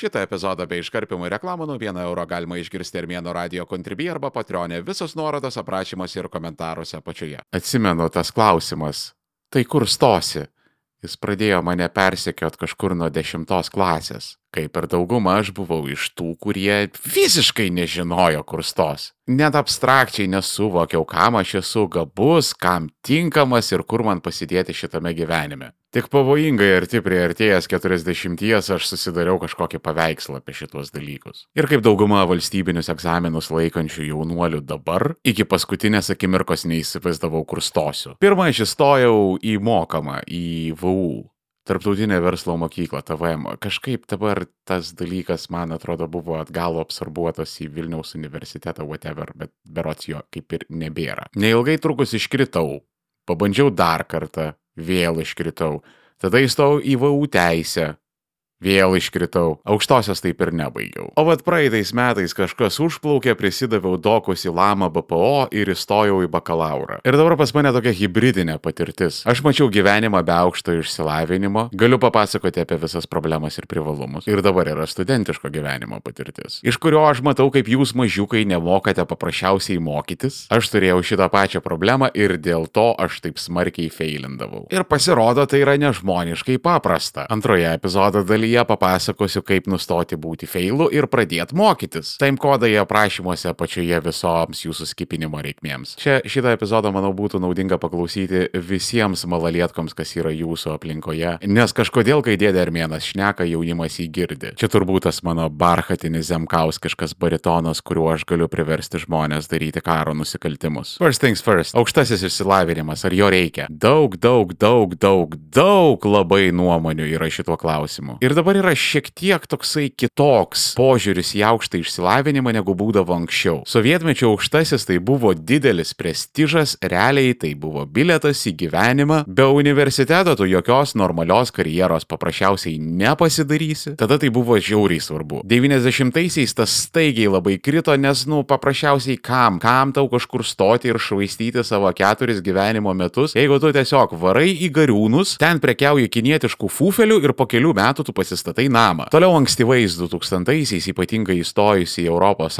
Šitą epizodą bei iškarpimų reklamų nuo 1 euro galima išgirsti Armėno radio kontribį arba patronė. Visos nuorodos aprašymuose ir komentaruose apačioje. Atsimenu tas klausimas. Tai kur stosi? Jis pradėjo mane persekiot kažkur nuo dešimtos klasės. Kaip ir dauguma aš buvau iš tų, kurie visiškai nežinojo, kur stos. Net abstrakčiai nesuvokiau, kam aš esu gabus, kam tinkamas ir kur man pasidėti šitame gyvenime. Tik pavojingai arti prieartėjęs 40 aš susidariau kažkokį paveikslą apie šitos dalykus. Ir kaip dauguma valstybinius egzaminus laikančių jaunuolių dabar, iki paskutinės akimirkos neįsivaizdavau, kur stosiu. Pirmą aš įstojau į mokamą, į VU. Tarptautinė verslo mokykla, TVM. Kažkaip dabar tas dalykas, man atrodo, buvo atgalo absorbuotas į Vilniaus universitetą, whatever, bet berots jo kaip ir nebėra. Neilgai trukus iškritau, pabandžiau dar kartą, vėl iškritau. Tada įstojau į VU teisę. Vėl iškritau. Aukštosios taip ir nebaigiau. O vad praeitais metais kažkas užplaukė, prisidaviau dokus į Lama BPO ir įstojau į bakalaurą. Ir dabar pas mane tokia hybridinė patirtis. Aš mačiau gyvenimą be aukšto išsilavinimo, galiu papasakoti apie visas problemas ir privalumus. Ir dabar yra studentiško gyvenimo patirtis. Iš kurio aš matau, kaip jūs mažiukai nemokate paprasčiausiai mokytis. Aš turėjau šitą pačią problemą ir dėl to aš taip smarkiai feilindavau. Ir pasirodo, tai yra nežmoniškai paprasta. Antroje epizodo dalyje dalyje papasakosiu, kaip nustoti būti feilu ir pradėti mokytis. Timekodai aprašymuose apačioje visoms jūsų skipinimo reikmėms. Čia šitą epizodą, manau, būtų naudinga paklausyti visiems malalietkoms, kas yra jūsų aplinkoje, nes kažkodėl, kai dėdė Armėnas šneka, jaunimas jį girdi. Čia turbūt tas mano barchatinis zemkauskiškas baritonas, kuriuo aš galiu priversti žmonės daryti karo nusikaltimus. First things first. Aukštasis išsilavinimas, ar jo reikia? Daug, daug, daug, daug, daug labai nuomonių yra šituo klausimu. Ir dabar yra šiek tiek toksai kitoks požiūris į aukštą išsilavinimą negu būdavo anksčiau. Sovietmečio aukštasis tai buvo didelis prestižas, realiai tai buvo biletas į gyvenimą, be universiteto tu jokios normalios karjeros paprasčiausiai nepasidarysi, tada tai buvo žiauriai svarbu. 90-aisiais tas staigiai labai krito, nes, nu, paprasčiausiai kam, kam tau kažkur stoti ir švaistyti savo keturis gyvenimo metus, jeigu tu tiesiog varai į gariūnus, ten prekiauji kinietiškų fufelių ir po kelių metų tu pasistatai namą. Toliau ankstyvais 2000-aisiais, ypatingai įstojus į ES,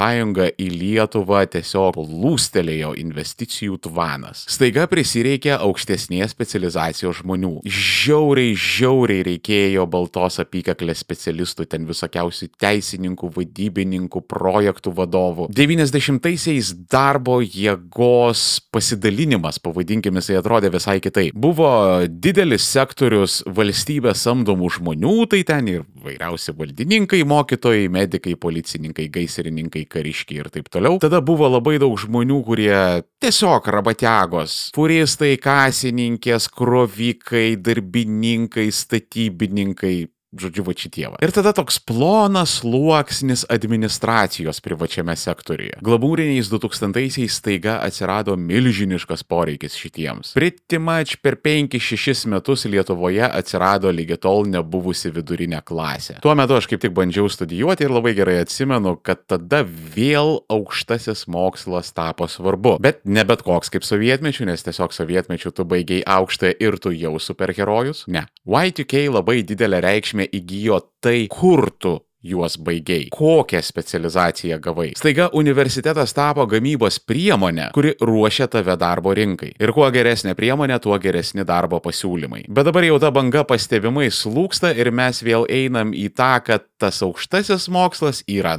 į Lietuvą tiesiog lūstelėjo investicijų tvanas. Staiga prisireikė aukštesnės specializacijos žmonių. Žiauriai, žiauriai reikėjo baltos apykaklės specialistų, ten visokiausių teisininkų, vadybininkų, projektų vadovų. 90-aisiais darbo jėgos pasidalinimas, pavadinkime, jisai atrodė visai kitaip. Buvo didelis sektorius valstybės samdomų žmonių, tai ten ir vairiausi valdininkai, mokytojai, medikai, policininkai, gaisrininkai, kariškiai ir taip toliau. Tada buvo labai daug žmonių, kurie tiesiog rabatiagos. Furistai, kasininkės, krovikai, darbininkai, statybininkai, Žodžiu, va šitie. Va. Ir tada toks plonas sluoksnis administracijos privačiame sektoriuje. Glamūriniais 2000-aisiais staiga atsirado milžiniškas poreikis šitiems. Pritimač per 5-6 metus Lietuvoje atsirado lygi tol nebuvusi vidurinė klasė. Tuo metu aš kaip tik bandžiau studijuoti ir labai gerai atsimenu, kad tada vėl aukštasis mokslas tapo svarbu. Bet ne bet koks kaip sovietmečių, nes tiesiog sovietmečių tu baigiai aukštą ir tu jau superherojus. Ne. Y2K labai didelę reikšmę reikšmę įgyjo tai, kur tu juos baigiai, kokią specializaciją gavai. Staiga universitetas tapo gamybos priemonė, kuri ruošia tave darbo rinkai. Ir kuo geresnė priemonė, tuo geresni darbo pasiūlymai. Bet dabar jau ta banga pastebimai slūksta ir mes vėl einam į tą, kad tas aukštasis mokslas yra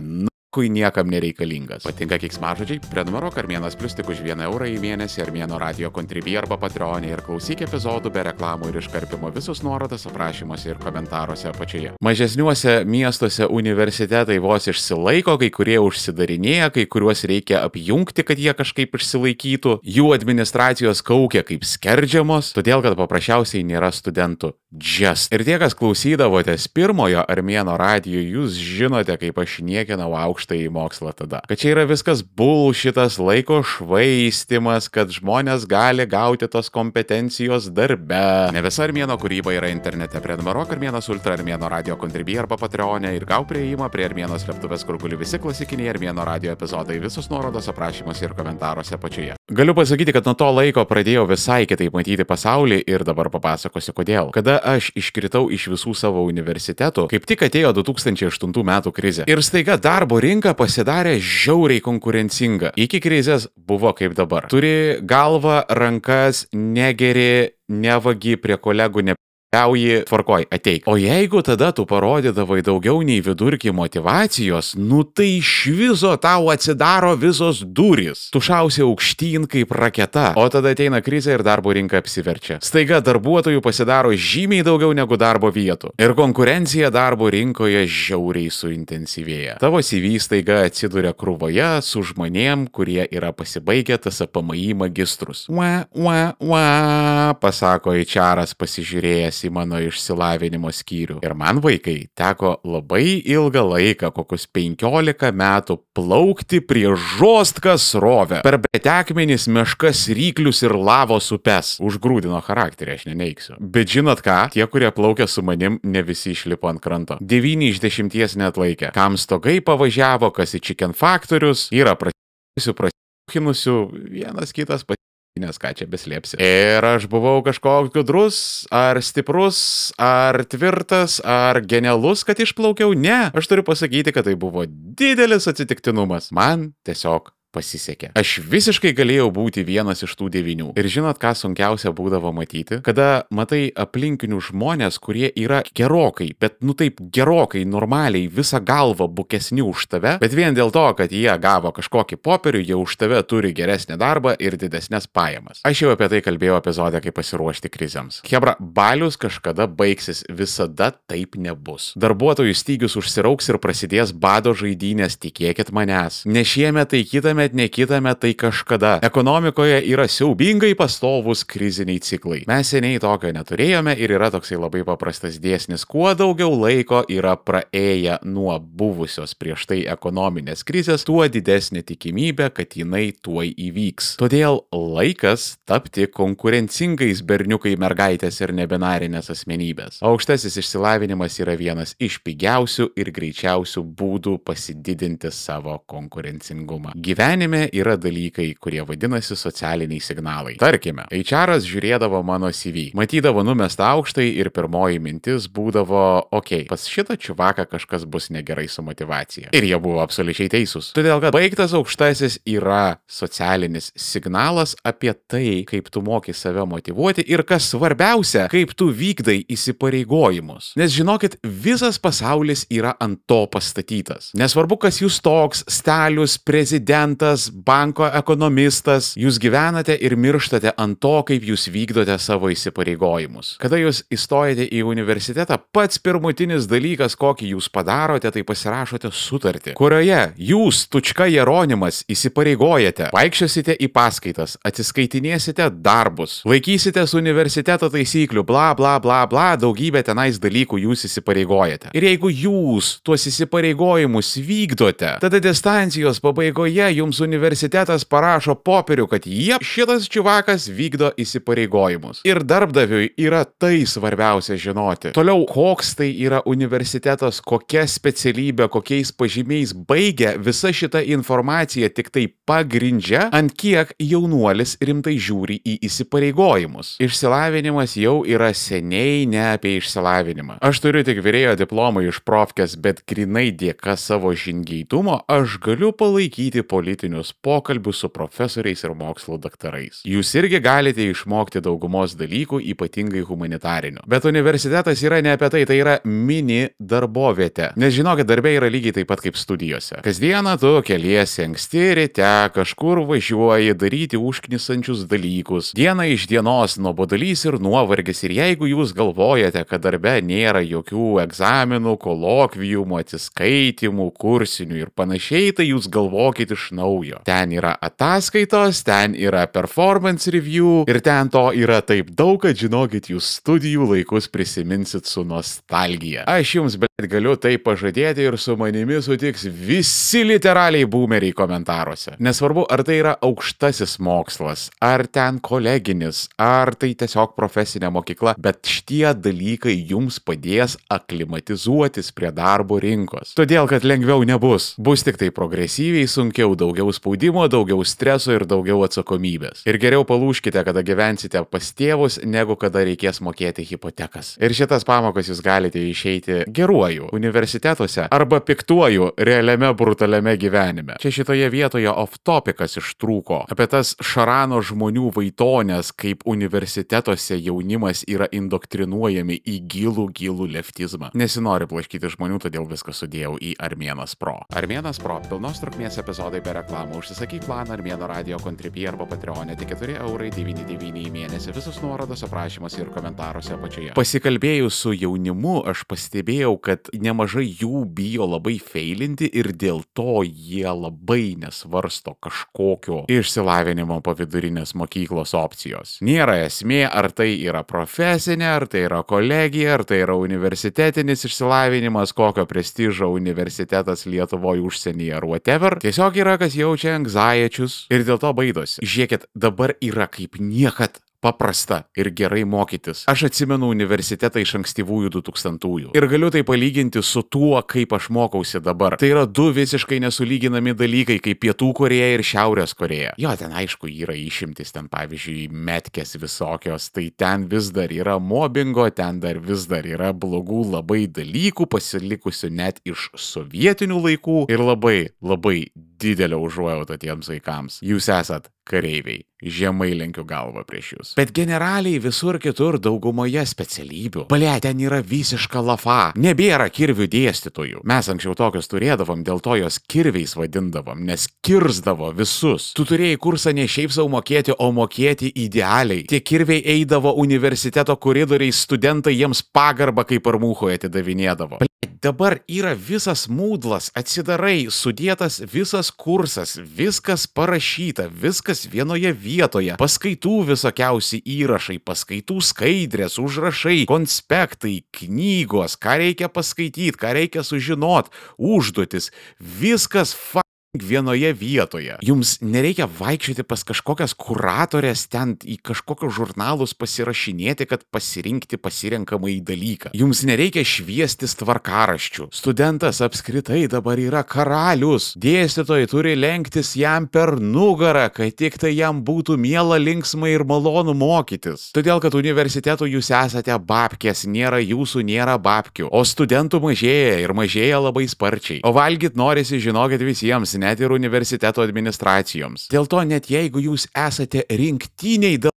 kui niekam nereikalingas. Patinka kiksmažodžiai? Prenumeruok Armėnas Plus tik už 1 eurą į mėnesį Armėno radio kontribį arba patronį ir klausyk epizodų be reklamų ir iškarpimo visus nuorodas aprašymuose ir komentaruose apačioje. Mažesniuose miestuose universitetai vos išsilaiko, kai kurie užsidarinėja, kai kuriuos reikia apjungti, kad jie kažkaip išsilaikytų. Jų administracijos kaukia kaip skerdžiamos, todėl kad paprasčiausiai nėra studentų. Just. Ir tie, kas klausydavotės pirmojo Armėno radijo, jūs žinote, kaip aš niekinau aukštą aukštai į mokslą tada. Kad čia yra viskas bulšitas, laiko švaistimas, kad žmonės gali gauti tos kompetencijos darbe. Ne visa Armėno kūryba yra internete. Prenumeruok Armėnas Ultra Armėno radio kontribį arba Patreonė ir gau prieimą prie Armėno slėptuvės, kur guli visi klasikiniai Armėno radio epizodai, visus nuorodos aprašymuose ir komentaruose apačioje. Galiu pasakyti, kad nuo to laiko pradėjau visai kitaip matyti pasaulį ir dabar papasakosiu kodėl. Kada aš iškritau iš visų savo universitetų, kaip tik atėjo 2008 metų krizė. Ir staiga darbo rinka pasidarė žiauriai konkurencinga. Iki krizės buvo kaip dabar. Turi galvą, rankas, negeri, nevagi prie kolegų, ne Liauji, tvarkoj, ateik. O jeigu tada tu parodydavai daugiau nei vidurkį motivacijos, nu tai iš viso tau atsidaro visos durys. Tu šausi aukštyn kaip raketa, o tada ateina krizė ir darbo rinka apsiverčia. Staiga darbuotojų pasidaro žymiai daugiau negu darbo vietų. Ir konkurencija darbo rinkoje žiauriai suintensyvėja. Tavo CV staiga atsiduria krūvoje su žmonėm, kurie yra pasibaigę TSPMI magistrus. Ua, ua, ua, pasako Ičaras pasižiūrėjęs į mano išsilavinimo skyrių. Ir man vaikai teko labai ilgą laiką, kokius 15 metų, plaukti prie žostkas rovę. Per betekmenis, meškas, ryklius ir lavos upes. Užgrūdino charakterį, aš neneiksiu. Bet žinot ką, tie, kurie plaukia su manim, ne visi išlipo ant kranto. 9 iš 10 net laikė. Kam stogai pavažiavo, kas į chicken faktorius, yra prasiusių, prasiukinusių, vienas kitas pat nes ką čia beslėpsi. Ir aš buvau kažkoks gudrus, ar stiprus, ar tvirtas, ar genialus, kad išplaukiau. Ne, aš turiu pasakyti, kad tai buvo didelis atsitiktinumas. Man tiesiog pasisekė. Aš visiškai galėjau būti vienas iš tų devinių. Ir žinot, ką sunkiausia būdavo matyti? Kada matai aplinkinių žmonės, kurie yra gerokai, bet nu taip gerokai, normaliai, visą galvą bukesni už tave, bet vien dėl to, kad jie gavo kažkokį popierių, jie už tave turi geresnį darbą ir didesnės pajamas. Aš jau apie tai kalbėjau epizode, kaip pasiruošti krizėms. Hebra, balius kažkada baigsis, visada taip nebus. Darbuotojų stygius užsirauks ir prasidės bado žaidynės, tikėkit manęs. Ne šiemet, tai kitame šiemet, ne kitame, tai kažkada. Ekonomikoje yra siaubingai pastovus kriziniai ciklai. Mes seniai tokio neturėjome ir yra toksai labai paprastas dėsnis. Kuo daugiau laiko yra praėję nuo buvusios prieš tai ekonominės krizės, tuo didesnė tikimybė, kad jinai tuoj įvyks. Todėl laikas tapti konkurencingais berniukai, mergaitės ir nebinarinės asmenybės. Aukštasis išsilavinimas yra vienas iš pigiausių ir greičiausių būdų pasididinti savo konkurencingumą. Gyvenime Gyvenime yra dalykai, kurie vadinasi socialiniai signalai. Tarkime, HR žiūrėdavo mano CV, matydavo numestą aukštai ir pirmoji mintis būdavo, okei, okay, pas šitą čiuvaką kažkas bus negerai su motivacija. Ir jie buvo absoliučiai teisūs. Todėl, kad baigtas aukštasis yra socialinis signalas apie tai, kaip tu moki save motivuoti ir kas svarbiausia, kaip tu vykdai įsipareigojimus. Nes žinokit, visas pasaulis yra ant to pastatytas. Nesvarbu, kas jūs toks, stalius, prezidentas, studentas, banko ekonomistas, jūs gyvenate ir mirštate ant to, kaip jūs vykdote savo įsipareigojimus. Kada jūs įstojate į universitetą, pats pirmutinis dalykas, kokį jūs padarote, tai pasirašote sutartį, kurioje jūs, tučka Jeronimas, įsipareigojate, vaikščiosite į paskaitas, atsiskaitinėsite darbus, laikysitės universiteto taisyklių, bla bla bla bla, daugybę tenais dalykų jūs įsipareigojate. Ir jeigu jūs tuos įsipareigojimus vykdote, tada distancijos pabaigoje jums universitetas parašo popierių, kad jie šitas čiuvakas vykdo įsipareigojimus. Ir darbdaviui yra tai svarbiausia žinoti. Toliau, koks tai yra universitetas, kokia specialybė, kokiais pažymiais baigia, visa šita informacija tik tai pagrindžia, ant kiek jaunuolis rimtai žiūri į įsipareigojimus. Išsilavinimas jau yra seniai ne apie išsilavinimą. Aš turiu tik vyrėjo diplomą iš profkės, bet grinai dėka savo žingeitumo aš galiu palaikyti politiką politinius pokalbius su profesoriais ir mokslo daktarais. Jūs irgi galite išmokti daugumos dalykų, ypatingai humanitarinių. Bet universitetas yra ne apie tai, tai yra mini darbovietė. Nes žinokit, darbė yra lygiai taip pat kaip studijose. Kasdieną tu keliesi anksti ryte, kažkur važiuoji daryti užknisančius dalykus. Diena iš dienos nuobodulys ir nuovargis. Ir jeigu jūs galvojate, kad darbe nėra jokių egzaminų, kolokvijumų, atsiskaitimų, kursinių ir panašiai, tai jūs galvokit iš naujo naujo. Ten yra ataskaitos, ten yra performance review ir ten to yra taip daug, kad žinokit, jūs studijų laikus prisiminsit su nostalgija. Aš jums bet galiu tai pažadėti ir su manimi sutiks visi literaliai boomeriai komentaruose. Nesvarbu, ar tai yra aukštasis mokslas, ar ten koleginis, ar tai tiesiog profesinė mokykla, bet šitie dalykai jums padės aklimatizuotis prie darbo rinkos. Todėl, kad lengviau nebus. Bus tik tai progresyviai sunkiau, daugiau spaudimo, daugiau streso ir daugiau atsakomybės. Ir geriau palūškite, kada gyvensite pas tėvus, negu kada reikės mokėti hipotekas. Ir šitas pamokas jūs galite išeiti geruoju universitetuose arba piktuoju realiame brutaliame gyvenime. Čia šitoje vietoje off-topikas ištrūko apie tas šarano žmonių vaitonės, kaip universitetuose jaunimas yra indoktrinuojami į gilų, gilų leftizmą. Nesinori plaškyti žmonių, todėl viską sudėjau į Armėnas Pro. Armėnas Pro - pilnos trukmės epizodai be reklamų. Užsisakyk planą Armėno radio kontribį arba Patreonė tik 4 eurai 99 į mėnesį. Visus nuorodos aprašymuose ir komentaruose apačioje. Pasikalbėjus su jaunimu, aš pastebėjau, kad nemažai jų bijo labai feilinti ir dėl to jie labai nesvarsto kažkokio išsilavinimo po vidurinės mokyklos opcijos. Nėra esmė, ar tai yra profesinė, ar tai yra kolegija, ar tai yra universitetinis išsilavinimas, kokio prestižo universitetas Lietuvoje užsienyje ar whatever. Tiesiog yra, kas jaučia anxiečius ir dėl to baidosi. Žiūrėkit, dabar yra kaip niekad paprasta ir gerai mokytis. Aš atsimenu universitetą iš ankstyvųjų 2000-ųjų. Ir galiu tai palyginti su tuo, kaip aš mokausi dabar. Tai yra du visiškai nesulyginami dalykai, kaip Pietų Koreja ir Šiaurės Koreja. Jo, ten aišku yra išimtis, ten pavyzdžiui, metkės visokios, tai ten vis dar yra mobbingo, ten dar vis dar yra blogų labai dalykų, pasilikusių net iš sovietinių laikų ir labai, labai didelę užuojautą tiems vaikams. Jūs esat kareiviai. Žemai lenkiu galvą prieš jūs. Bet generaliai visur kitur daugumoje specialybių. Palia, ten yra visiška lafa. Nebėra kirvių dėstytojų. Mes anksčiau tokius turėdavom, dėl to jos kirviais vadindavom, nes kirzdavo visus. Tu turėjai kursą ne šiaip savo mokėti, o mokėti idealiai. Tie kirviai eidavo universiteto koridoriais, studentai jiems pagarbą kaip ar mūhoje atidavinėdavo. Dabar yra visas mūdlas, atsidarai, sudėtas visas kursas, viskas parašyta, viskas vienoje vietoje, paskaitų visokiausi įrašai, paskaitų skaidrės, užrašai, konspektai, knygos, ką reikia paskaityti, ką reikia sužinot, užduotis, viskas fa vienoje vietoje. Jums nereikia vaikščioti pas kažkokias kuratorės ten į kažkokius žurnalus pasirašinėti, kad pasirinkti pasirenkamą į dalyką. Jums nereikia šviestis tvarkaraščių. Studentas apskritai dabar yra karalius. Dėstytojai turi lenktis jam per nugarą, kad tik tai jam būtų miela, linksma ir malonu mokytis. Todėl, kad universitetų jūs esate babkės, nėra jūsų, nėra babkių. O studentų mažėja ir mažėja labai sparčiai. O valgyt norisi, žinokit visiems, net ir universiteto administracijoms. Dėl to net jeigu jūs esate rinktiniai dėl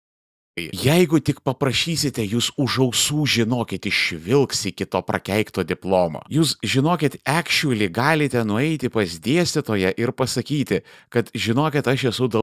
Jeigu tik paprašysite, jūs už ausų žinokit išvilks iki to prakeikto diplomo. Jūs žinokit, actually galite nueiti pas dėstytoją ir pasakyti, kad žinokit, aš esu dėl...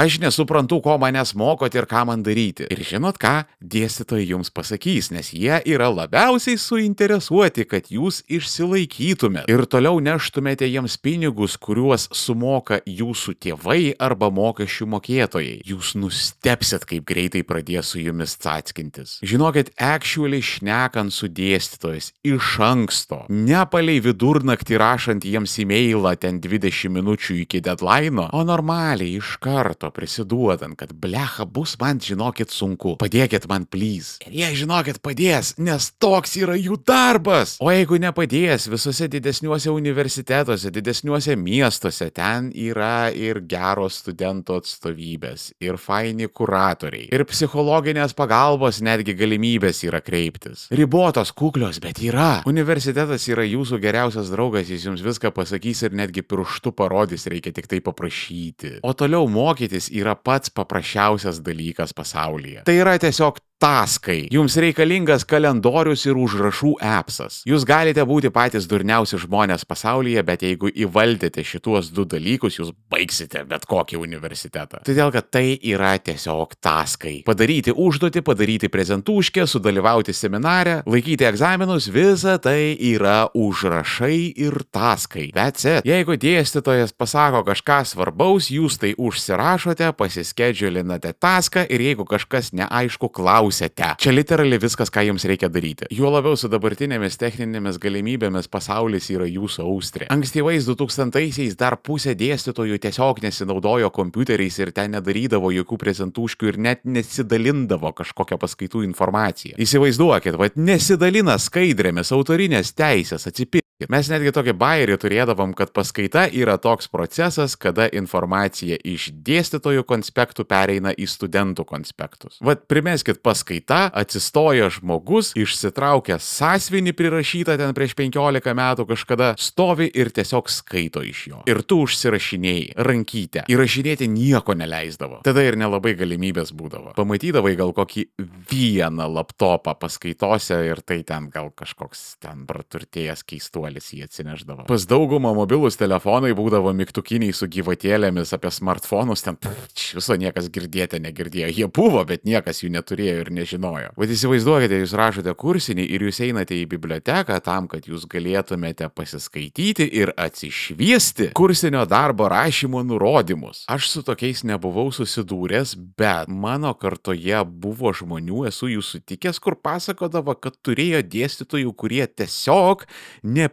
Aš nesuprantu, ko manęs mokot ir ką man daryti. Ir žinot ką, dėstytojai jums pasakys, nes jie yra labiausiai suinteresuoti, kad jūs išsilaikytumėte ir toliau neštumėte jiems pinigus, kuriuos sumoka jūsų tėvai arba mokesčių mokėtojai. Jūs nustepsit, kaip greitai pradės su jumis atskintis. Žinokit, actually šnekant su dėstytojais iš anksto, nepaliai vidurnaktį rašant jiems e-mailą ten 20 minučių iki deadline, o normaliai iš karto prisiduodant, kad blecha bus man, žinokit, sunku. Padėkit man, please. Ir jie, žinokit, padės, nes toks yra jų darbas. O jeigu nepadės visose didesniuose universitetuose, didesniuose miestuose, ten yra ir geros studentų atstovybės, ir faini kuratoriai, ir psichologinės pagalbos netgi galimybės yra kreiptis. Ribotos, kuklios, bet yra. Universitetas yra jūsų geriausias draugas, jis jums viską pasakys ir netgi pirštu parodys, reikia tik tai paprašyti. O toliau mokytis yra pats paprasčiausias dalykas pasaulyje. Tai yra tiesiog taskai. Jums reikalingas kalendorius ir užrašų appsas. Jūs galite būti patys durniausi žmonės pasaulyje, bet jeigu įvaldėte šituos du dalykus, jūs baigsite bet kokį universitetą. Todėl, kad tai yra tiesiog taskai. Padaryti užduotį, padaryti prezentūškę, sudalyvauti seminare, laikyti egzaminus, visa tai yra užrašai ir taskai. That's it. Jeigu dėstytojas pasako kažką svarbaus, jūs tai užsirašote, pasiskedžiulinate taską ir jeigu kažkas neaišku, klausėte. Čia literaliai viskas, ką jums reikia daryti. Juo labiau su dabartinėmis techninėmis galimybėmis pasaulis yra jūsų austrė. Ankstyvais 2000-aisiais dar pusė dėstytojų tiesiog nesinaudojo kompiuteriais ir ten nedarydavo jokių prezentūškių ir net nesidalindavo kažkokią paskaitų informaciją. Įsivaizduokit, vad nesidalina skaidrėmis autorinės teisės atsipirkti. Mes netgi tokį bairį turėdavom, kad paskaita yra toks procesas, kada informacija iš dėstytojų konspektų pereina į studentų konspektus. Vat primeskit paskaita, atsistoja žmogus, išsitraukia sąsvinį prirašytą ten prieš 15 metų kažkada, stovi ir tiesiog skaito iš jo. Ir tu užsirašinėjai rankytę. Įrašinėti nieko neleisdavo. Tada ir nelabai galimybės būdavo. Pamatydavai gal kokį vieną laptopą paskaitose ir tai ten gal kažkoks ten praturtėjęs keistuolis jį atsineždavo. Pas daugumą mobilus telefonai būdavo mygtukiniai su gyvatėlėmis apie smartfonus, ten pff, viso niekas girdėti negirdėjo. Jie buvo, bet niekas jų neturėjo ir nežinojo. Vat įsivaizduokite, jūs rašote kursinį ir jūs einate į biblioteką tam, kad jūs galėtumėte pasiskaityti ir atsišviesti kursinio darbo rašymo nurodymus. Aš su tokiais nebuvau susidūręs, bet mano kartoje buvo žmonių, esu jų sutikęs, kur pasakodavo, kad turėjo dėstytojų, kurie tiesiog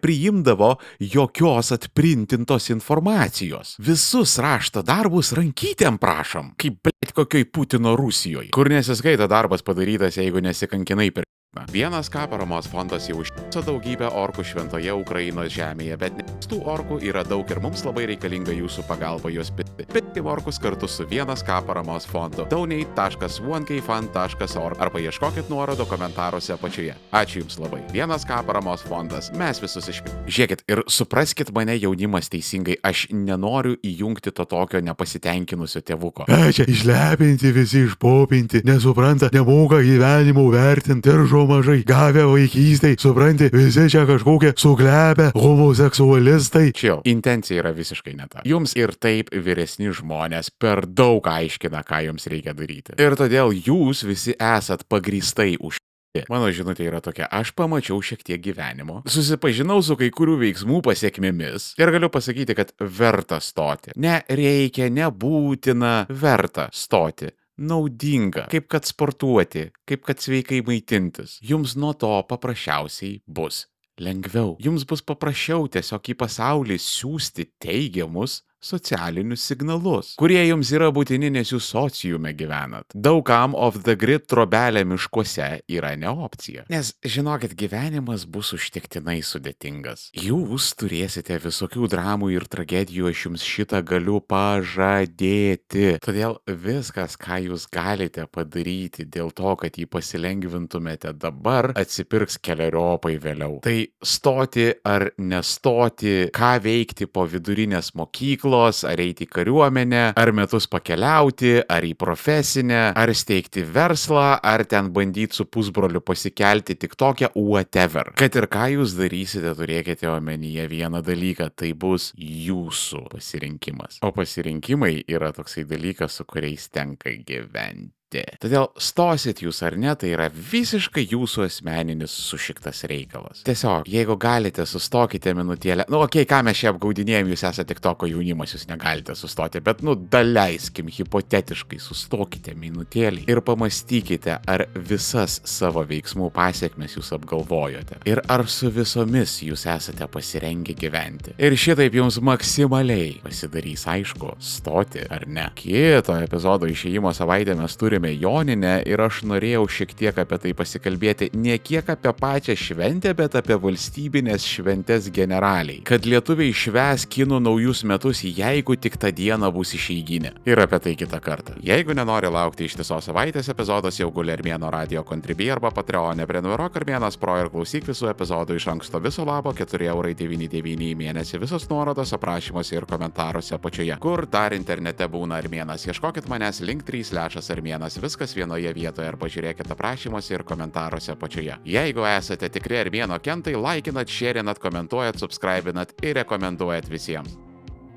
nepriimdavo jokios atprintintos informacijos. Visus rašto darbus rankytėm prašom, kaip blėt kokioj Putino Rusijoje, kur nesiskaita darbas padarytas, jeigu nesikankinai per Vienas K paramos fondas jau užtiso daugybę orkų šventoje Ukrainos žemėje, bet nes tų orkų yra daug ir mums labai reikalinga jūsų pagalba juos pitti. Pitti orkus kartu su Vienas K paramos fondu. donate.1kfund.org arba ieškokit nuorodo komentaruose apačioje. Ačiū Jums labai. Vienas K paramos fondas. Mes visus išpildėme. Žiūrėkit ir supraskit mane jaunimas teisingai, aš nenoriu įjungti to tokio nepasitenkinusio tėvuko. Čia išlepinti visi išpopinti, nesupranta, nemoka gyvenimo vertinti, daržo mažai, gavę vaikystėj, supranti, visi čia kažkokie suglepę homoseksualistai. Čia intencija yra visiškai ne ta. Jums ir taip vyresni žmonės per daug aiškina, ką jums reikia daryti. Ir todėl jūs visi esat pagristai už. Mano žinutė yra tokia, aš pamačiau šiek tiek gyvenimo, susipažinau su kai kurių veiksmų pasiekmėmis ir galiu pasakyti, kad verta stoti. Ne reikia, nebūtina, verta stoti naudinga, kaip kad sportuoti, kaip kad sveikai maitintis. Jums nuo to paprasčiausiai bus lengviau. Jums bus paprasčiau tiesiog į pasaulį siūsti teigiamus socialinius signalus, kurie jums yra būtini, nes jūs sociume gyvenat. Daugam off the grid trobelė miškuose yra ne opcija. Nes žinokit, gyvenimas bus užtektinai sudėtingas. Jūs turėsite visokių dramų ir tragedijų, aš jums šitą galiu pažadėti. Todėl viskas, ką jūs galite padaryti dėl to, kad jį pasilengvintumėte dabar, atsipirks keliariopai vėliau. Tai stoti ar nestoti, ką veikti po vidurinės mokyklos, ar eiti į kariuomenę, ar metus pakeliauti, ar į profesinę, ar steigti verslą, ar ten bandyti su pusbroliu pasikelti tik tokią whatever. Kad ir ką jūs darysite, turėkite omenyje vieną dalyką, tai bus jūsų pasirinkimas. O pasirinkimai yra toksai dalykas, su kuriais tenka gyventi. Todėl stosit jūs ar ne, tai yra visiškai jūsų asmeninis sušiktas reikalas. Tiesiog, jeigu galite, sustokite minutėlę. Nu, okei, okay, ką mes čia apgaudinėjom, jūs esate tik toko jaunimas, jūs negalite sustoti, bet, nu, daleiskim, hipotetiškai, sustokite minutėlį ir pamastykite, ar visas savo veiksmų pasiekmes jūs apgalvojote. Ir ar su visomis jūs esate pasirengę gyventi. Ir šitaip jums maksimaliai pasidarys aišku, stoti ar ne. Kito epizodo išėjimo savaitę mes turime turime Joninę ir aš norėjau šiek tiek apie tai pasikalbėti, ne kiek apie pačią šventę, bet apie valstybinės šventės generaliai. Kad lietuviai šves kinų naujus metus, jeigu tik tą dieną bus išeiginė. Ir apie tai kitą kartą. Jeigu nenori laukti ištisos savaitės epizodas, jau guli Armėno radio kontribį arba Patreon, prenumeruok Armėnas Pro ir klausyk visų epizodų iš anksto viso labo 4,99 į mėnesį. Visos nuorodos aprašymuose ir komentaruose apačioje. Kur dar internete būna Armėnas, ieškokit manęs link 3 lešas Armėnas naujienas, viskas vienoje vietoje arba žiūrėkite aprašymuose ir komentaruose apačioje. Jeigu esate tikri Armėno kentai, laikinat, šėrinat, komentuojat, subscribinat ir rekomenduojat visiems.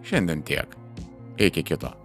Šiandien tiek. Iki kito.